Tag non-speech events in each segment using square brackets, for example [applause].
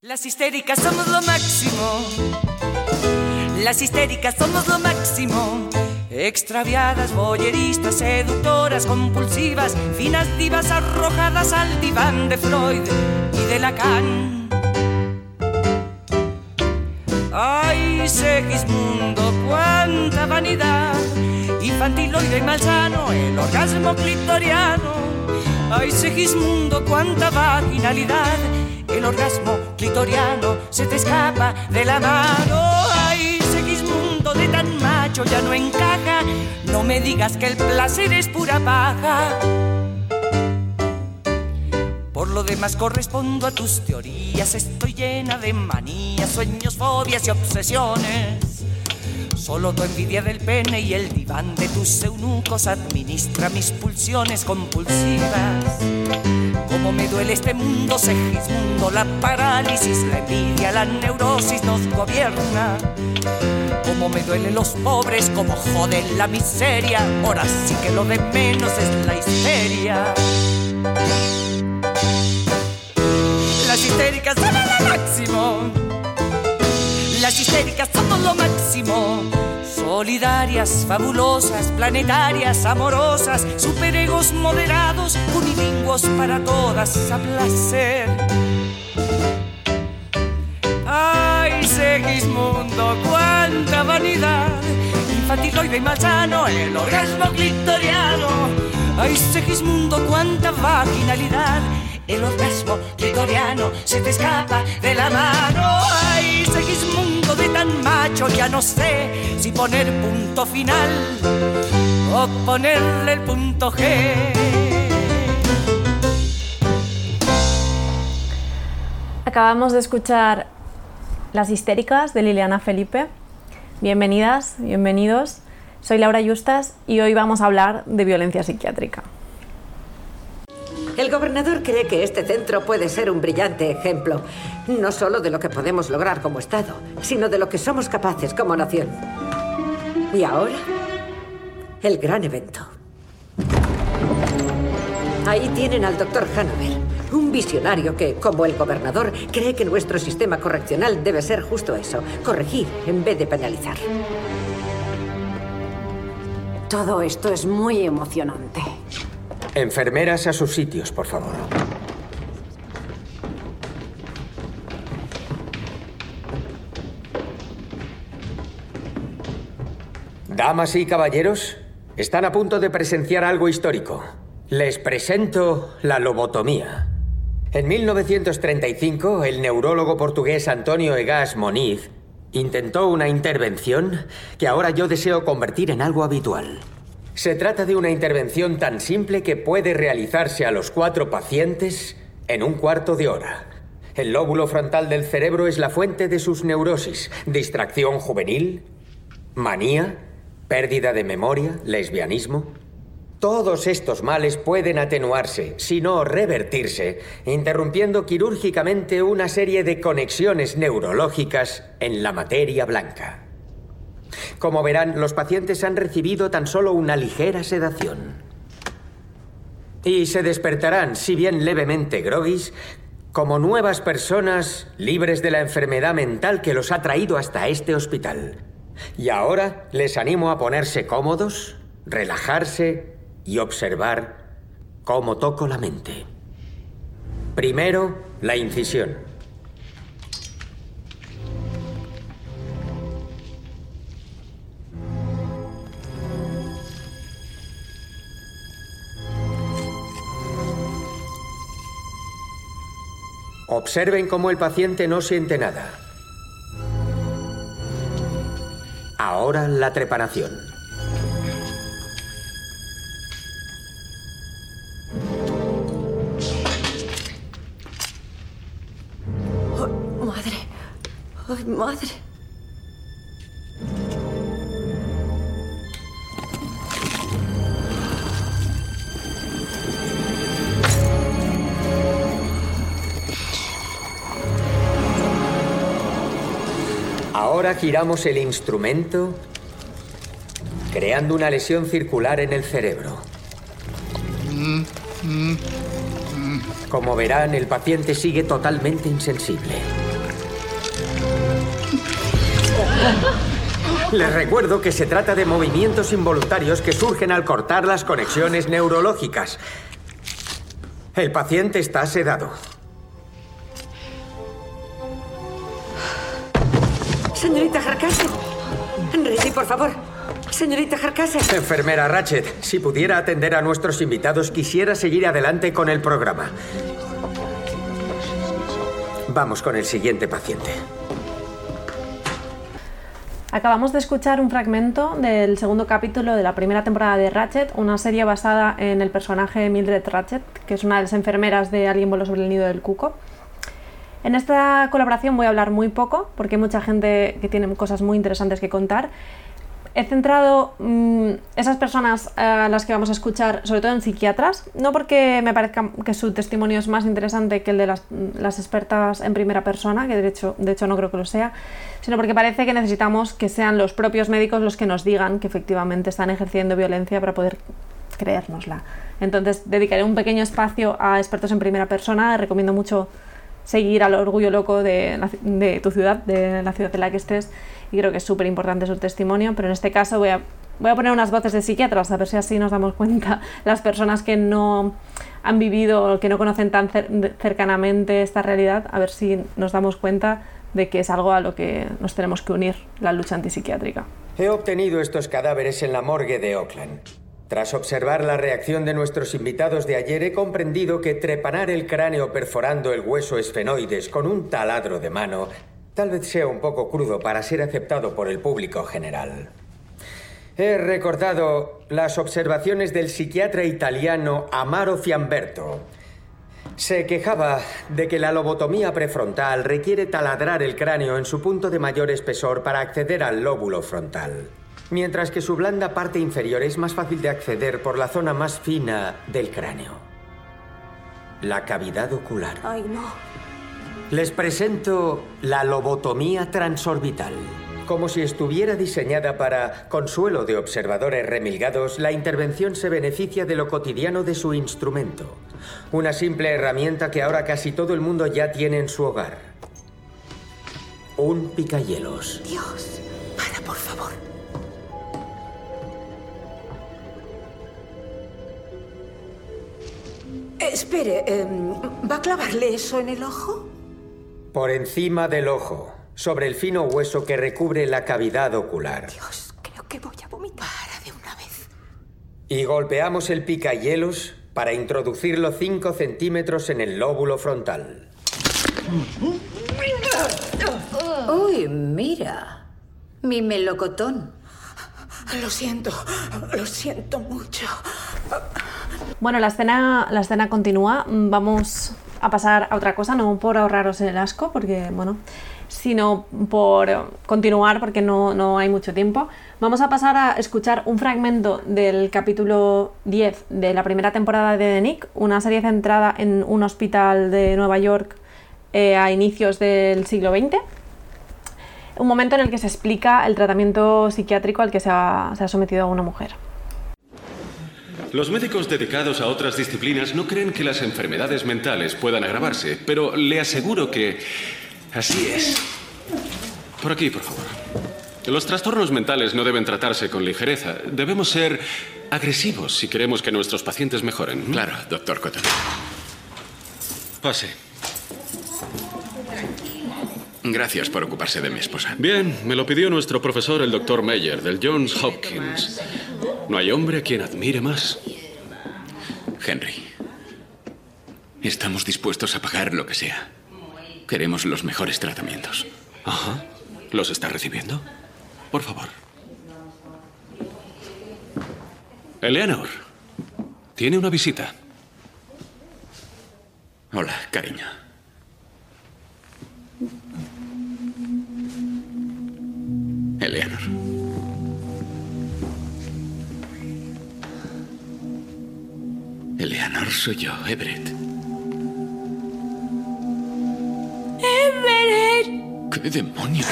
Las histéricas somos lo máximo. Las histéricas somos lo máximo. Extraviadas, boyeristas, seductoras, compulsivas, finas divas arrojadas al diván de Freud y de Lacan. Ay, Segismundo, cuánta vanidad, infantiloide y malsano, el orgasmo clitoriano. Ay, Segismundo, cuánta vaginalidad, el orgasmo clitoriano se te escapa de la mano. Ay, Segismundo, de tan macho ya no encaja, no me digas que el placer es pura paja. Por lo demás correspondo a tus teorías, estoy llena de manías, sueños, fobias y obsesiones. Solo tu envidia del pene y el diván de tus eunucos administra mis pulsiones compulsivas. Como me duele este mundo, Segismundo, la parálisis, la envidia, la neurosis nos gobierna. Como me duelen los pobres, como joden la miseria, ahora sí que lo de menos es la histeria. Las histéricas Las histéricas somos lo máximo. Solidarias, fabulosas, planetarias, amorosas, superegos moderados, unilingüos para todas a placer. Ay, Segismundo, cuánta vanidad, infantiloide y malsano, el orgasmo clitoriano. Ay, Segismundo, cuánta vaginalidad, el orgasmo clitoriano se te escapa de la mano. Ay, Segismundo de tan macho, ya no sé si poner punto final o ponerle el punto G. Acabamos de escuchar Las histéricas de Liliana Felipe. Bienvenidas, bienvenidos. Soy Laura Justas y hoy vamos a hablar de violencia psiquiátrica. El gobernador cree que este centro puede ser un brillante ejemplo, no solo de lo que podemos lograr como Estado, sino de lo que somos capaces como nación. Y ahora, el gran evento. Ahí tienen al doctor Hanover, un visionario que, como el gobernador, cree que nuestro sistema correccional debe ser justo eso, corregir en vez de penalizar. Todo esto es muy emocionante. Enfermeras a sus sitios, por favor. Damas y caballeros, están a punto de presenciar algo histórico. Les presento la lobotomía. En 1935, el neurólogo portugués Antonio Egas Moniz intentó una intervención que ahora yo deseo convertir en algo habitual. Se trata de una intervención tan simple que puede realizarse a los cuatro pacientes en un cuarto de hora. El lóbulo frontal del cerebro es la fuente de sus neurosis, distracción juvenil, manía, pérdida de memoria, lesbianismo. Todos estos males pueden atenuarse, si no revertirse, interrumpiendo quirúrgicamente una serie de conexiones neurológicas en la materia blanca. Como verán, los pacientes han recibido tan solo una ligera sedación. Y se despertarán, si bien levemente groguis, como nuevas personas libres de la enfermedad mental que los ha traído hasta este hospital. Y ahora les animo a ponerse cómodos, relajarse y observar cómo toco la mente. Primero, la incisión. Observen cómo el paciente no siente nada. Ahora la trepanación. Oh, madre. Madre. Giramos el instrumento creando una lesión circular en el cerebro. Como verán, el paciente sigue totalmente insensible. Les recuerdo que se trata de movimientos involuntarios que surgen al cortar las conexiones neurológicas. El paciente está sedado. Señorita Harkase. Reddy, por favor. Señorita Harkase. Enfermera Ratchet, si pudiera atender a nuestros invitados, quisiera seguir adelante con el programa. Vamos con el siguiente paciente. Acabamos de escuchar un fragmento del segundo capítulo de la primera temporada de Ratchet, una serie basada en el personaje Mildred Ratchet, que es una de las enfermeras de Alguien voló sobre el nido del cuco. En esta colaboración voy a hablar muy poco, porque hay mucha gente que tiene cosas muy interesantes que contar. He centrado mm, esas personas a las que vamos a escuchar, sobre todo en psiquiatras, no porque me parezca que su testimonio es más interesante que el de las, las expertas en primera persona, que de hecho, de hecho no creo que lo sea, sino porque parece que necesitamos que sean los propios médicos los que nos digan que efectivamente están ejerciendo violencia para poder creérnosla. Entonces dedicaré un pequeño espacio a expertos en primera persona, recomiendo mucho seguir al orgullo loco de, la de tu ciudad, de la ciudad en la que estés, y creo que es súper importante su testimonio, pero en este caso voy a, voy a poner unas voces de psiquiatras, a ver si así nos damos cuenta [laughs] las personas que no han vivido o que no conocen tan cer- cercanamente esta realidad, a ver si nos damos cuenta de que es algo a lo que nos tenemos que unir, la lucha antipsiquiátrica. He obtenido estos cadáveres en la morgue de Oakland. Tras observar la reacción de nuestros invitados de ayer, he comprendido que trepanar el cráneo perforando el hueso esfenoides con un taladro de mano tal vez sea un poco crudo para ser aceptado por el público general. He recordado las observaciones del psiquiatra italiano Amaro Fiamberto. Se quejaba de que la lobotomía prefrontal requiere taladrar el cráneo en su punto de mayor espesor para acceder al lóbulo frontal, mientras que su blanda parte inferior es más fácil de acceder por la zona más fina del cráneo, la cavidad ocular. Ay, no. Les presento la lobotomía transorbital. Como si estuviera diseñada para consuelo de observadores remilgados, la intervención se beneficia de lo cotidiano de su instrumento. Una simple herramienta que ahora casi todo el mundo ya tiene en su hogar. Un picahielos. Dios. Para, por favor. Espere, em, ¿va a clavarle eso en el ojo? Por encima del ojo, sobre el fino hueso que recubre la cavidad ocular. Dios, creo que voy a vomitar. Para de una vez. Y golpeamos el picahielos para introducirlo 5 centímetros en el lóbulo frontal. Uy, mira. Mi melocotón. Lo siento, lo siento mucho. Bueno, la escena, la continúa. Mm, Vamos a pasar a otra cosa, no por ahorraros el asco, porque, bueno, sino por continuar, porque no, no hay mucho tiempo. Vamos a pasar a escuchar un fragmento del capítulo 10 de la primera temporada de The Nick, una serie centrada en un hospital de Nueva York eh, a inicios del siglo XX. Un momento en el que se explica el tratamiento psiquiátrico al que se ha, se ha sometido a una mujer. Los médicos dedicados a otras disciplinas no creen que las enfermedades mentales puedan agravarse, pero le aseguro que así es. Por aquí, por favor. Los trastornos mentales no deben tratarse con ligereza. Debemos ser agresivos si queremos que nuestros pacientes mejoren. Claro, doctor Cotton. Pase. Gracias por ocuparse de mi esposa. Bien, me lo pidió nuestro profesor, el doctor Meyer, del Johns Hopkins. No hay hombre a quien admire más. Henry, estamos dispuestos a pagar lo que sea. Queremos los mejores tratamientos. Ajá. ¿Los está recibiendo? Por favor. Eleanor, tiene una visita. Hola, cariño. Eleanor. Eleanor, soy yo, Everett. ¡Everett! ¿Qué demonios?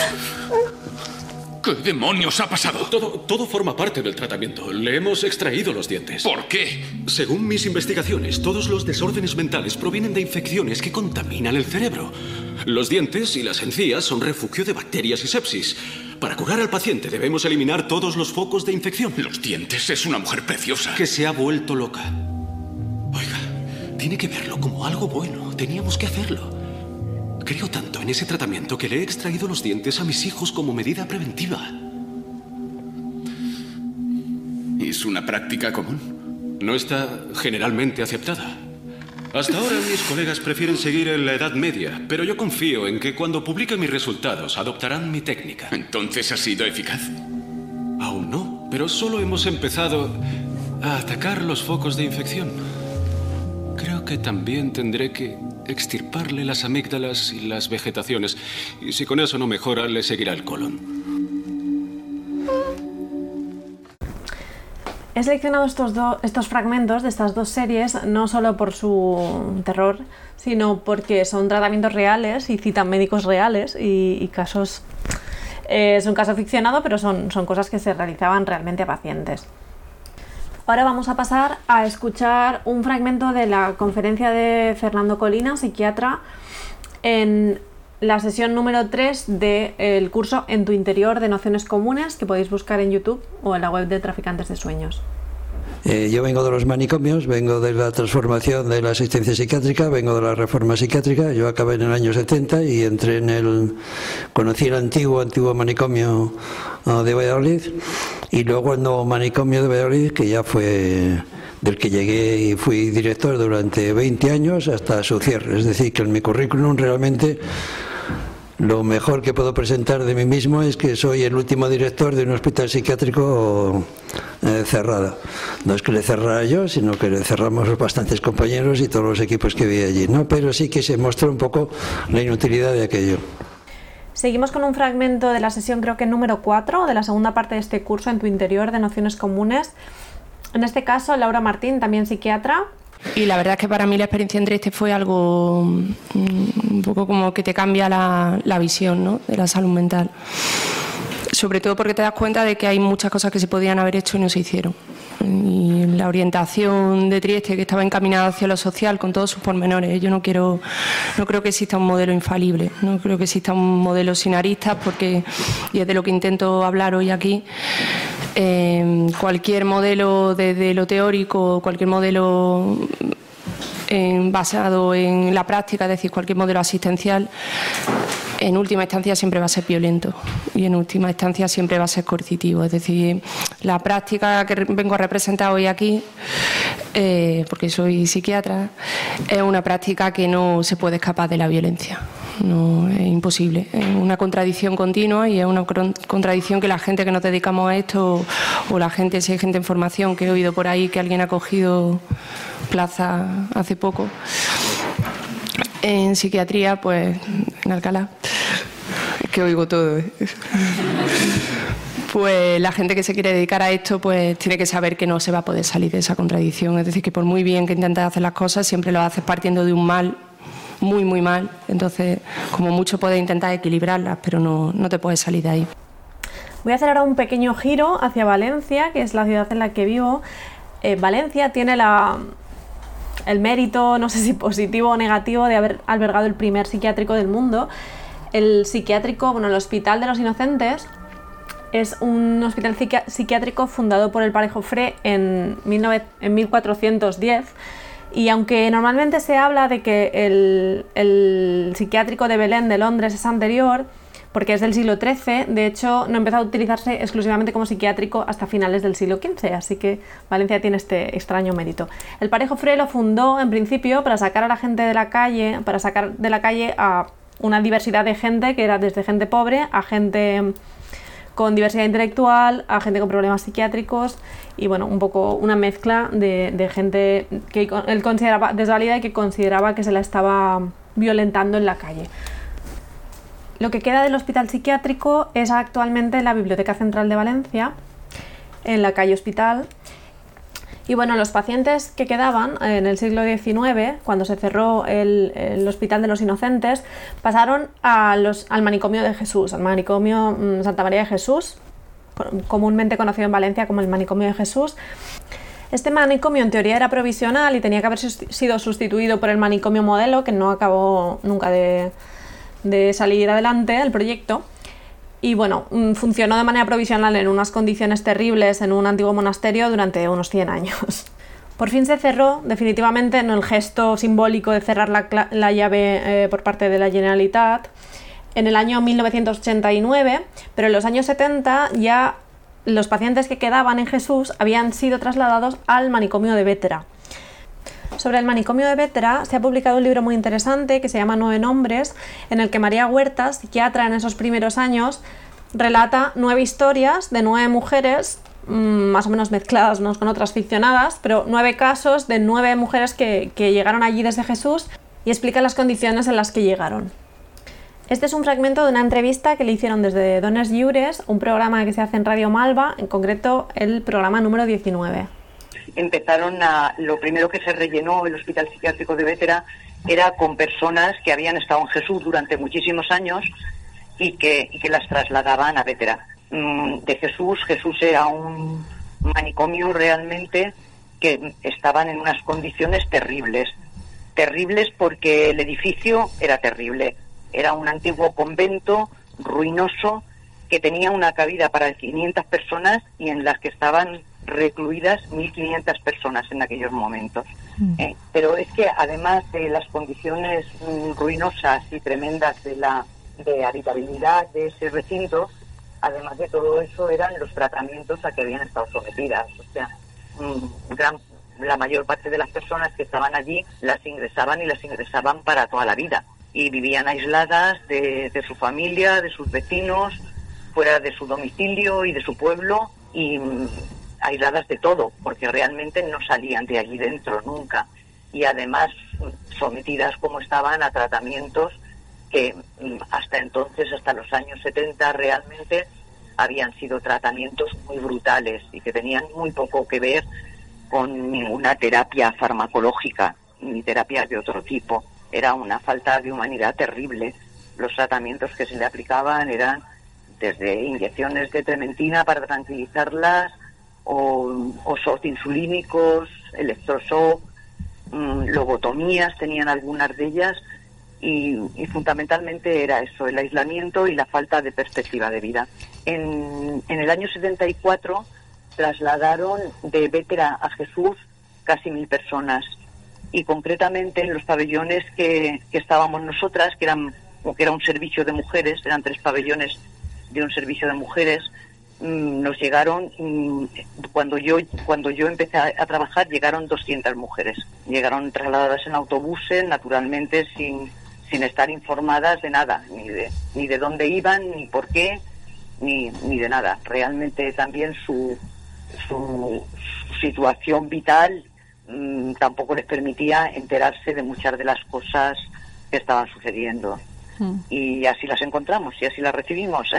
¿Qué demonios ha pasado? Todo, todo forma parte del tratamiento. Le hemos extraído los dientes. ¿Por qué? Según mis investigaciones, todos los desórdenes mentales provienen de infecciones que contaminan el cerebro. Los dientes y las encías son refugio de bacterias y sepsis. Para curar al paciente debemos eliminar todos los focos de infección. Los dientes es una mujer preciosa. Que se ha vuelto loca. Tiene que verlo como algo bueno. Teníamos que hacerlo. Creo tanto en ese tratamiento que le he extraído los dientes a mis hijos como medida preventiva. ¿Es una práctica común? No está generalmente aceptada. Hasta ahora mis colegas prefieren seguir en la Edad Media, pero yo confío en que cuando publique mis resultados adoptarán mi técnica. ¿Entonces ha sido eficaz? Aún no, pero solo hemos empezado a atacar los focos de infección. Creo que también tendré que extirparle las amígdalas y las vegetaciones, y si con eso no mejora, le seguirá el colon. He seleccionado estos, estos fragmentos de estas dos series no solo por su terror, sino porque son tratamientos reales y citan médicos reales y, casos... Eh, es un caso ficcionado, pero son, son cosas que se realizaban realmente a pacientes. Ahora vamos a pasar a escuchar un fragmento de la conferencia de Fernando Colina, psiquiatra, en la sesión número 3 del curso En tu interior de nociones comunes que podéis buscar en YouTube o en la web de Traficantes de Sueños. Eh, yo vengo de los manicomios, vengo de la transformación de la asistencia psiquiátrica, vengo de la reforma psiquiátrica. Yo acabé en el año 70 y entré en el. conocí el antiguo, antiguo manicomio ah, de Valladolid y luego el nuevo manicomio de Valladolid, que ya fue del que llegué y fui director durante 20 años hasta su cierre. Es decir, que en mi currículum realmente lo mejor que puedo presentar de mí mismo es que soy el último director de un hospital psiquiátrico eh, cerrado. No es que le cerrara yo, sino que le cerramos bastantes compañeros y todos los equipos que vi allí. ¿no? Pero sí que se mostró un poco la inutilidad de aquello. Seguimos con un fragmento de la sesión, creo que número 4, de la segunda parte de este curso en tu interior de nociones comunes. En este caso, Laura Martín, también psiquiatra, y la verdad es que para mí la experiencia en Trieste fue algo mm, un poco como que te cambia la, la visión ¿no? de la salud mental. Sobre todo porque te das cuenta de que hay muchas cosas que se podían haber hecho y no se hicieron. Y la orientación de Trieste que estaba encaminada hacia lo social con todos sus pormenores. Yo no quiero, no creo que exista un modelo infalible, no creo que exista un modelo sin aristas, porque, y es de lo que intento hablar hoy aquí, eh, cualquier modelo desde lo teórico, cualquier modelo basado en la práctica, es decir, cualquier modelo asistencial, en última instancia siempre va a ser violento y en última instancia siempre va a ser coercitivo. Es decir, la práctica que vengo a representar hoy aquí, eh, porque soy psiquiatra, es una práctica que no se puede escapar de la violencia. No, es imposible. Es una contradicción continua y es una contradicción que la gente que nos dedicamos a esto, o la gente, si hay gente en formación que he oído por ahí que alguien ha cogido plaza hace poco, en psiquiatría, pues en Alcalá, [laughs] que oigo todo. ¿eh? Pues la gente que se quiere dedicar a esto, pues tiene que saber que no se va a poder salir de esa contradicción. Es decir, que por muy bien que intentes hacer las cosas, siempre lo haces partiendo de un mal muy, muy mal. Entonces, como mucho puedes intentar equilibrarlas, pero no, no te puedes salir de ahí. Voy a hacer ahora un pequeño giro hacia Valencia, que es la ciudad en la que vivo. Eh, Valencia tiene la, el mérito, no sé si positivo o negativo, de haber albergado el primer psiquiátrico del mundo. El psiquiátrico, bueno, el Hospital de los Inocentes es un hospital psiquiátrico fundado por el parejo Frey en, en 1410 y aunque normalmente se habla de que el, el, psiquiátrico de Belén de Londres es anterior, porque es del siglo XIII, de hecho no empezó a utilizarse exclusivamente como psiquiátrico hasta finales del siglo XV, así que Valencia tiene este extraño mérito. El Parejo Frey lo fundó en principio para sacar a la gente de la calle, para sacar de la calle a una diversidad de gente que era desde gente pobre a gente con diversidad intelectual, a gente con problemas psiquiátricos y bueno, un poco una mezcla de, gente que él consideraba desvalida y que consideraba que se la estaba violentando en la calle. Lo que queda del hospital psiquiátrico es actualmente la Biblioteca Central de Valencia, en la calle Hospital. Y bueno, los pacientes que quedaban en el siglo XIX, cuando se cerró el, Hospital de los Inocentes, pasaron al manicomio de Jesús, al manicomio mm, Santa María de Jesús, comúnmente conocido en Valencia como el manicomio de Jesús. Este manicomio en teoría era provisional y tenía que haber sido sustituido por el manicomio modelo, que no acabó nunca de, de salir adelante el proyecto. Y bueno, mm, funcionó de manera provisional en unas condiciones terribles en un antiguo monasterio durante unos 100 años. [laughs] Por fin se cerró definitivamente en el gesto simbólico de cerrar la, llave eh, por parte de la Generalitat en el año 1989, pero en los años 70 ya los pacientes que quedaban en Jesús habían sido trasladados al manicomio de Vétera. Sobre el manicomio de Vétera se ha publicado un libro muy interesante que se llama Nueve Nombres, en el que María Huertas, psiquiatra en esos primeros años, relata nueve historias de nueve mujeres Mm, más o menos mezcladas unas con otras ficcionadas, pero nueve casos de nueve mujeres que, llegaron allí desde Jesús y explica las condiciones en las que llegaron. Este es un fragmento de una entrevista que le hicieron desde Dones Lliures, un programa que se hace en Radio Malva, en concreto el programa número 19. Empezaron a. Lo primero que se rellenó el Hospital Psiquiátrico de Vétera era con personas que habían estado en Jesús durante muchísimos años y que, que las trasladaban a Vétera. Mm, de Jesús. Jesús era un manicomio realmente que estaban en unas condiciones terribles. Terribles porque el edificio era terrible. Era un antiguo convento ruinoso que tenía una cabida para 500 personas y en las que estaban recluidas 1.500 personas en aquellos momentos. Mm. Eh, pero es que además de las condiciones mm, ruinosas y tremendas de la de habitabilidad de ese recinto, además de todo eso, eran los tratamientos a que habían estado sometidas. O sea, la mayor parte de las personas que estaban allí las ingresaban y las ingresaban para toda la vida. Y vivían aisladas de, de su familia, de sus vecinos, fuera de su domicilio y de su pueblo y mm, aisladas de todo, porque realmente no salían de allí dentro nunca. Y además sometidas como estaban a tratamientos que mm, hasta entonces, hasta los años 70, realmente habían sido tratamientos muy brutales y que tenían muy poco que ver con ninguna terapia farmacológica ni terapia de otro tipo. Era una falta de humanidad terrible. Los tratamientos que se le aplicaban eran desde inyecciones de trementina para tranquilizarlas o, o insulínicos, electroshock, mm, lobotomías, tenían algunas de ellas y, fundamentalmente era eso, el aislamiento y la falta de perspectiva de vida. En, el año 74 trasladaron de Vétera a Jesús casi mil personas y concretamente en los pabellones que, estábamos nosotras, que, eran, que era un servicio de mujeres, eran tres pabellones de un servicio de mujeres, nos llegaron, mm, cuando yo, cuando yo empecé a, a, trabajar, llegaron 200 mujeres. Llegaron trasladadas en autobuses, naturalmente sin, sin estar informadas de nada, ni de, ni de dónde iban, ni por qué, ni, ni de nada. Realmente también su, su, situación vital mm, tampoco les permitía enterarse de muchas de las cosas que estaban sucediendo. Y así las encontramos y así las recibimos. [laughs]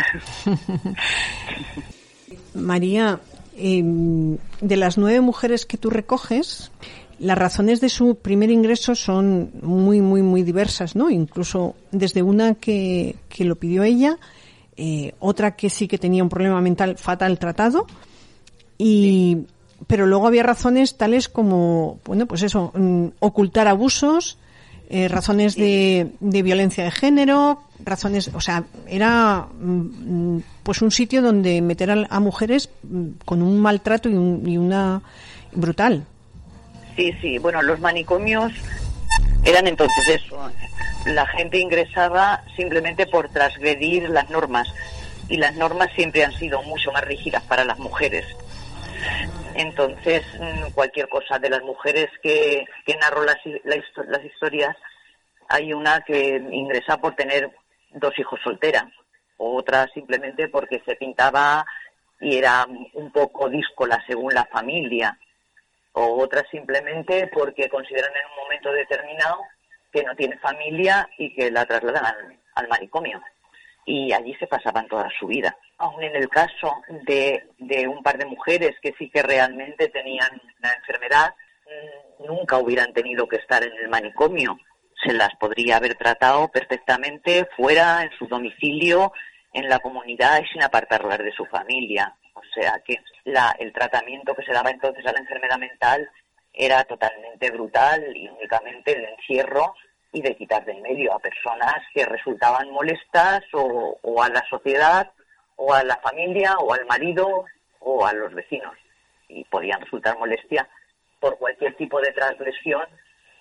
María, em, de las nueve mujeres que tú recoges, las razones de su primer ingreso son muy, muy, muy diversas, ¿no? Incluso desde una que, que lo pidió ella, eh, otra que sí que tenía un problema mental fatal tratado, y, pero luego había razones tales como, bueno, pues eso, mm, ocultar abusos, eh, razones de, de, violencia de género, razones, o sea, era mm, pues un sitio donde meter a, mujeres mm, con un maltrato y, un, y una brutal. Sí, sí, bueno, los manicomios eran entonces eso. La gente ingresaba simplemente por transgredir las normas y las normas siempre han sido mucho más rígidas para las mujeres. Entonces, mm, cualquier cosa de las mujeres que, que narro las, las historias, hay una que ingresa por tener dos hijos solteras, otra simplemente porque se pintaba y era un poco díscola según la familia o otras simplemente porque consideran en un momento determinado que no tiene familia y que la trasladan al, manicomio. Y allí se pasaban toda su vida. Aún en el caso de, de un par de mujeres que sí que realmente tenían una enfermedad, mm, nunca hubieran tenido que estar en el manicomio. Se las podría haber tratado perfectamente fuera, en su domicilio, en la comunidad y sin apartarlas de su familia. O sea que la, el tratamiento que se daba entonces a la enfermedad mental era totalmente brutal y únicamente el encierro y de quitar del medio a personas que resultaban molestas o, o a la sociedad o a la familia o al marido o a los vecinos y podían resultar molestia por cualquier tipo de transgresión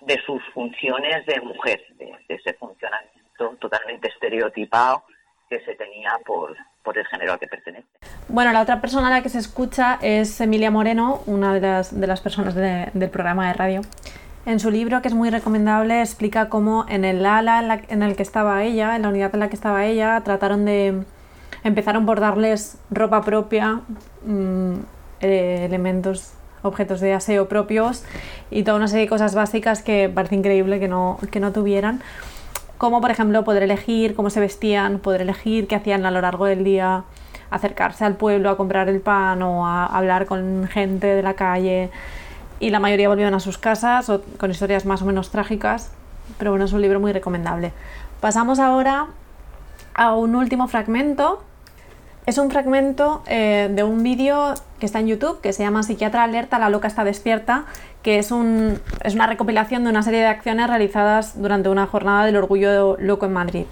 de sus funciones de mujer, de, ese funcionamiento totalmente estereotipado que se tenía por, por el género al que pertenece. Bueno, la otra persona a la que se escucha es Emilia Moreno, una de las, de las personas del programa de radio. En su libro, que es muy recomendable, explica cómo en el ala en, el que estaba ella, en la unidad en la que estaba ella, trataron de... empezaron por darles ropa propia, mm, eh, elementos objetos de aseo propios y toda una serie de cosas básicas que parece increíble que no, que no tuvieran. Como por ejemplo poder elegir cómo se vestían, poder elegir qué hacían a lo largo del día, acercarse al pueblo a comprar el pan o a hablar con gente de la calle. Y la mayoría volvieron a sus casas con historias más o menos trágicas, pero bueno, es un libro muy recomendable. Pasamos ahora a un último fragmento es un fragmento eh, de un vídeo que está en YouTube que se llama Psiquiatra Alerta, la loca está despierta, que es, un, es una recopilación de una serie de acciones realizadas durante una jornada del orgullo loco en Madrid.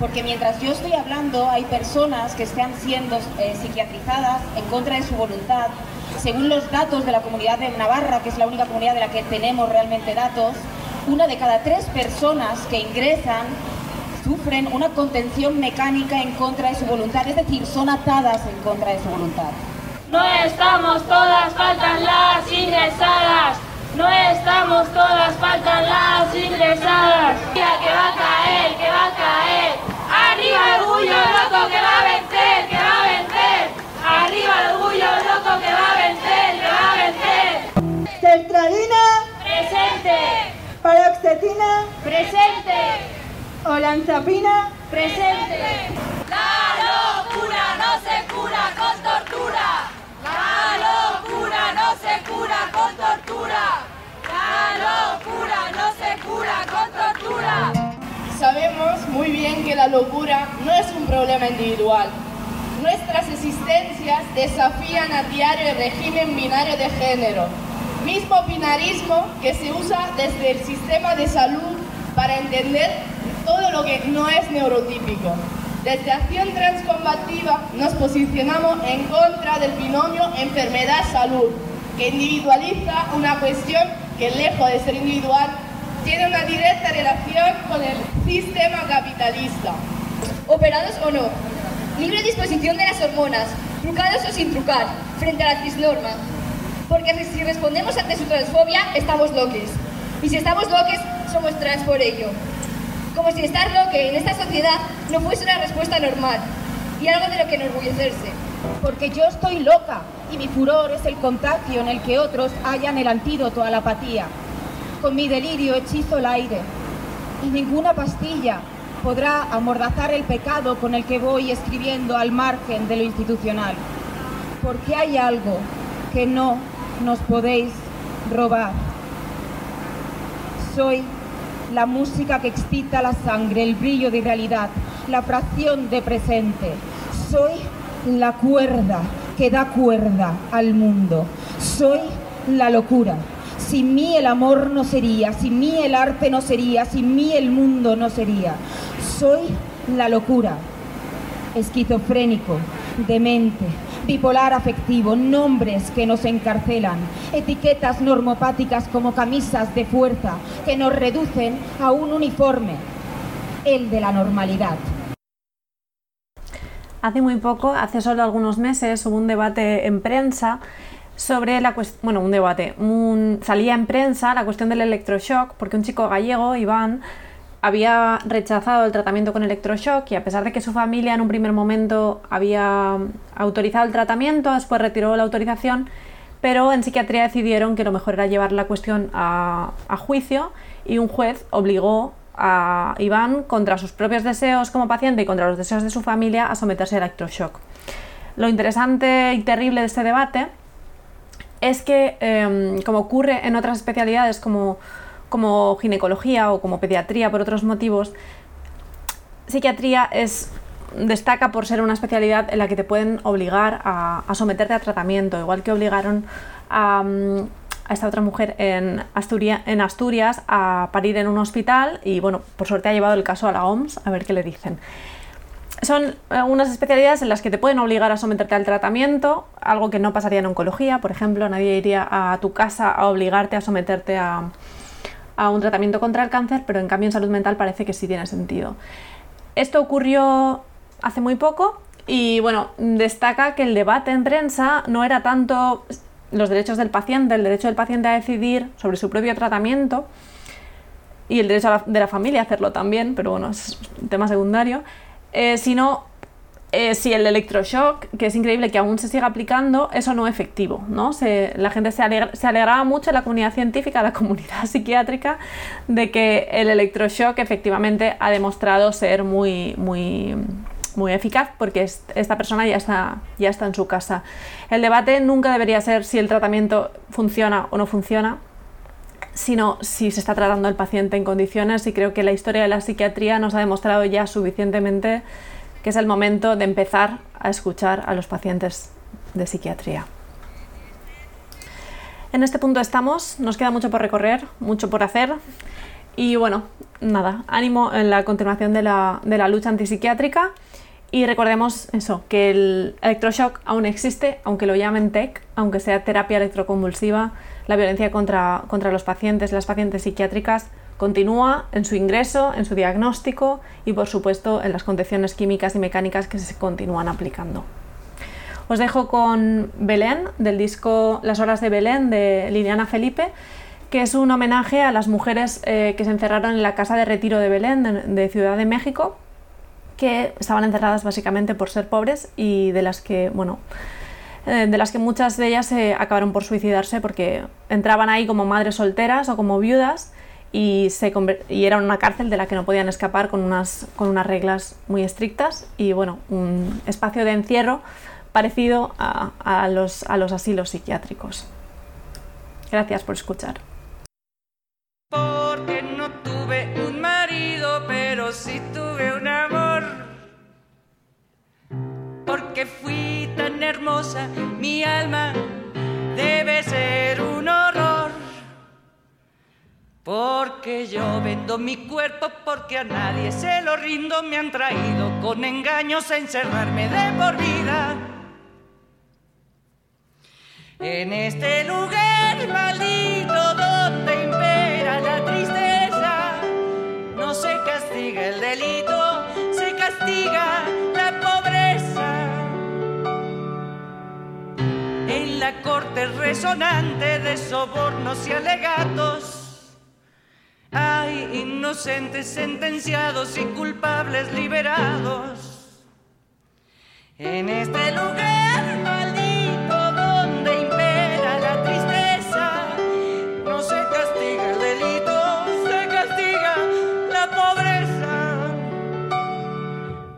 Porque mientras yo estoy hablando, hay personas que están siendo eh, psiquiatrizadas en contra de su voluntad. Según los datos de la comunidad de Navarra, que es la única comunidad de la que tenemos realmente datos, una de cada tres personas que ingresan sufren una contención mecánica en contra de su voluntad, es decir, son atadas en contra de su voluntad. No estamos todas, faltan las ingresadas. No estamos todas, faltan las Presente. Olanzapina. Presente. La locura no se cura con tortura. La locura no se cura con tortura. La locura no se cura con tortura. Sabemos muy bien que la locura no es un problema individual. Nuestras existencias desafían a diario el régimen binario de género, mismo binarismo que se usa desde el sistema de salud para entender todo lo que no es neurotípico. Desde Acción Transcombativa nos posicionamos en contra del binomio enfermedad-salud, que individualiza una cuestión que lejos de ser individual, tiene una directa relación con el sistema capitalista. Operados o no, libre disposición de las hormonas, trucados o sin trucar, frente a la cisnorma. Porque si respondemos ante su transfobia, estamos loques. Y si estamos loques, somos trans por ello como si estar loque en esta sociedad no fuese una respuesta normal y algo de lo que enorgullecerse. Porque yo estoy loca y mi furor es el contagio en el que otros hallan el antídoto a la apatía. Con mi delirio hechizo el aire y ninguna pastilla podrá amordazar el pecado con el que voy escribiendo al margen de lo institucional. Porque hay algo que no nos podéis robar. Soy la música que excita la sangre, el brillo de realidad, la fracción de presente. Soy la cuerda que da cuerda al mundo. Soy la locura. Sin mí el amor no sería, sin mí el arte no sería, sin mí el mundo no sería. Soy la locura. Esquizofrénico, demente, bipolar afectivo, nombres que nos encarcelan, etiquetas normopáticas como camisas de fuerza que nos reducen a un uniforme, el de la normalidad. Hace muy poco, hace solo algunos meses, hubo un debate en prensa sobre la cuestión, bueno, un debate, salía en prensa la cuestión del electroshock, porque un chico gallego, Iván, había rechazado el tratamiento con electroshock y a pesar de que su familia en un primer momento había autorizado el tratamiento, después retiró la autorización, pero en psiquiatría decidieron que lo mejor era llevar la cuestión a, juicio y un juez obligó a Iván, contra sus propios deseos como paciente y contra los deseos de su familia, a someterse a electroshock. Lo interesante y terrible de este debate es que, em, como ocurre en otras especialidades como como ginecología o como pediatría por otros motivos, psiquiatría es, destaca por ser una especialidad en la que te pueden obligar a, someterte a tratamiento, igual que obligaron a, esta otra mujer en, en Asturias a parir en un hospital y bueno, por suerte ha llevado el caso a la OMS a ver qué le dicen. Son unas especialidades en las que te pueden obligar a someterte al tratamiento, algo que no pasaría en oncología, por ejemplo, nadie iría a tu casa a obligarte a someterte a, a un tratamiento contra el cáncer, pero en cambio en salud mental parece que sí tiene sentido. Esto ocurrió hace muy poco y bueno, destaca que el debate en prensa no era tanto los derechos del paciente, el derecho del paciente a decidir sobre su propio tratamiento y el derecho de la familia a hacerlo también, pero bueno, es un tema secundario, eh, sino eh, si el electroshock, que es increíble que aún se siga aplicando, eso no es efectivo. ¿no? la gente se, alegraba mucho, la comunidad científica, la comunidad [laughs] psiquiátrica, de que el electroshock efectivamente ha demostrado ser muy, muy, muy eficaz porque esta persona ya está, ya está en su casa. El debate nunca debería ser si el tratamiento funciona o no funciona, sino si se está tratando al paciente en condiciones y creo que la historia de la psiquiatría nos ha demostrado ya suficientemente que es el momento de empezar a escuchar a los pacientes de psiquiatría. En este punto estamos, nos queda mucho por recorrer, mucho por hacer y bueno, nada, ánimo en la continuación de la, de la lucha antipsiquiátrica y recordemos eso, que el electroshock aún existe, aunque lo llamen TEC, aunque sea terapia electroconvulsiva, la violencia contra, contra los pacientes, las pacientes psiquiátricas, continúa en su ingreso, en su diagnóstico y por supuesto en las condiciones químicas y mecánicas que se continúan aplicando. Os dejo con Belén, del disco Las Horas de Belén de Liliana Felipe, que es un homenaje a las mujeres eh, que se encerraron en la casa de retiro de Belén, de Ciudad de México, que estaban encerradas básicamente por ser pobres y de las que, bueno, eh, de las que muchas de ellas acabaron por suicidarse porque entraban ahí como madres solteras o como viudas y, se y era una cárcel de la que no podían escapar con unas, con unas reglas muy estrictas y bueno, un espacio de encierro parecido a, a, los, a los asilos psiquiátricos. Gracias por escuchar. Porque no tuve un marido, pero sí tuve un amor porque fui tan hermosa, mi alma debe ser un horror. Porque yo vendo mi cuerpo porque a nadie se lo rindo, me han traído con engaños a encerrarme de por vida. En este lugar maldito donde impera la tristeza, no se castiga el delito, se castiga la pobreza en la corte resonante de sobornos y alegatos. Inocentes sentenciados y culpables liberados. En este lugar maldito donde impera la tristeza, no se castiga el delito, se castiga la pobreza.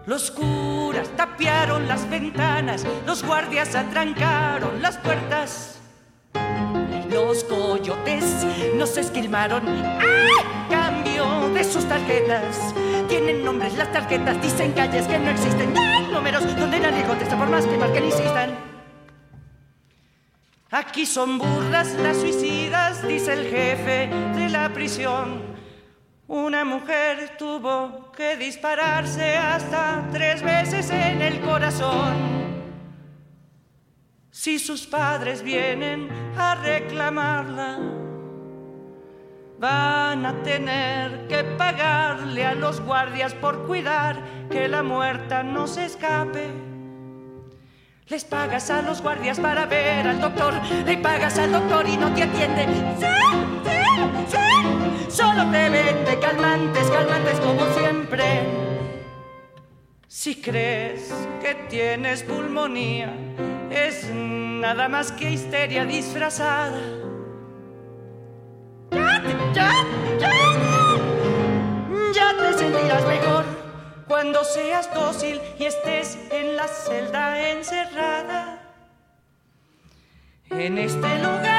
Los curas tapiaron las ventanas, los guardias atrancaron las puertas. Los coyotes nos esquilmaron a de sus tarjetas. Tienen nombres las tarjetas, dicen calles que no existen, números donde nadie contesta por más que marquen insistan. Aquí son burlas las suicidas, dice el jefe de la prisión. Una mujer tuvo que dispararse hasta tres veces en el corazón. Si sus padres vienen a reclamarla, van a tener que pagarle a los guardias por cuidar que la muerta no se escape. Les pagas a los guardias para ver al doctor, le pagas al doctor y no te atiende. ¡Sí, sí, sí! Solo te vende calmantes, calmantes como siempre. Si crees que tienes pulmonía, es nada más que histeria disfrazada. Ya, ya, ya, te sentirás mejor cuando seas dócil y estés en la celda encerrada. En este lugar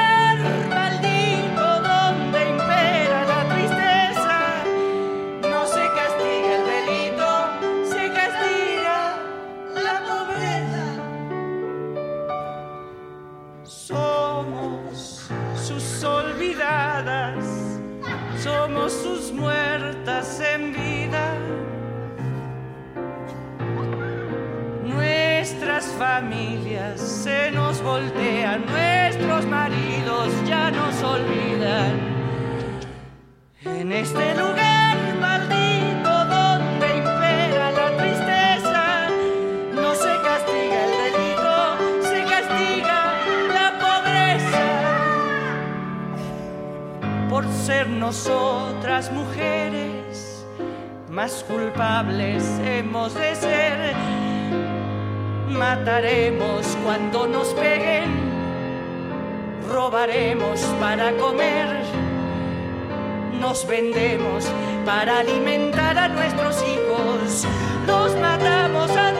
voltean, nuestros maridos ya nos olvidan. En este lugar maldito donde impera la tristeza, no se castiga el delito, se castiga la pobreza. Por ser nosotras mujeres, más culpables hemos de ser. Mataremos cuando nos peguen, robaremos para comer nos vendemos para alimentar a nuestros hijos. Los matamos antes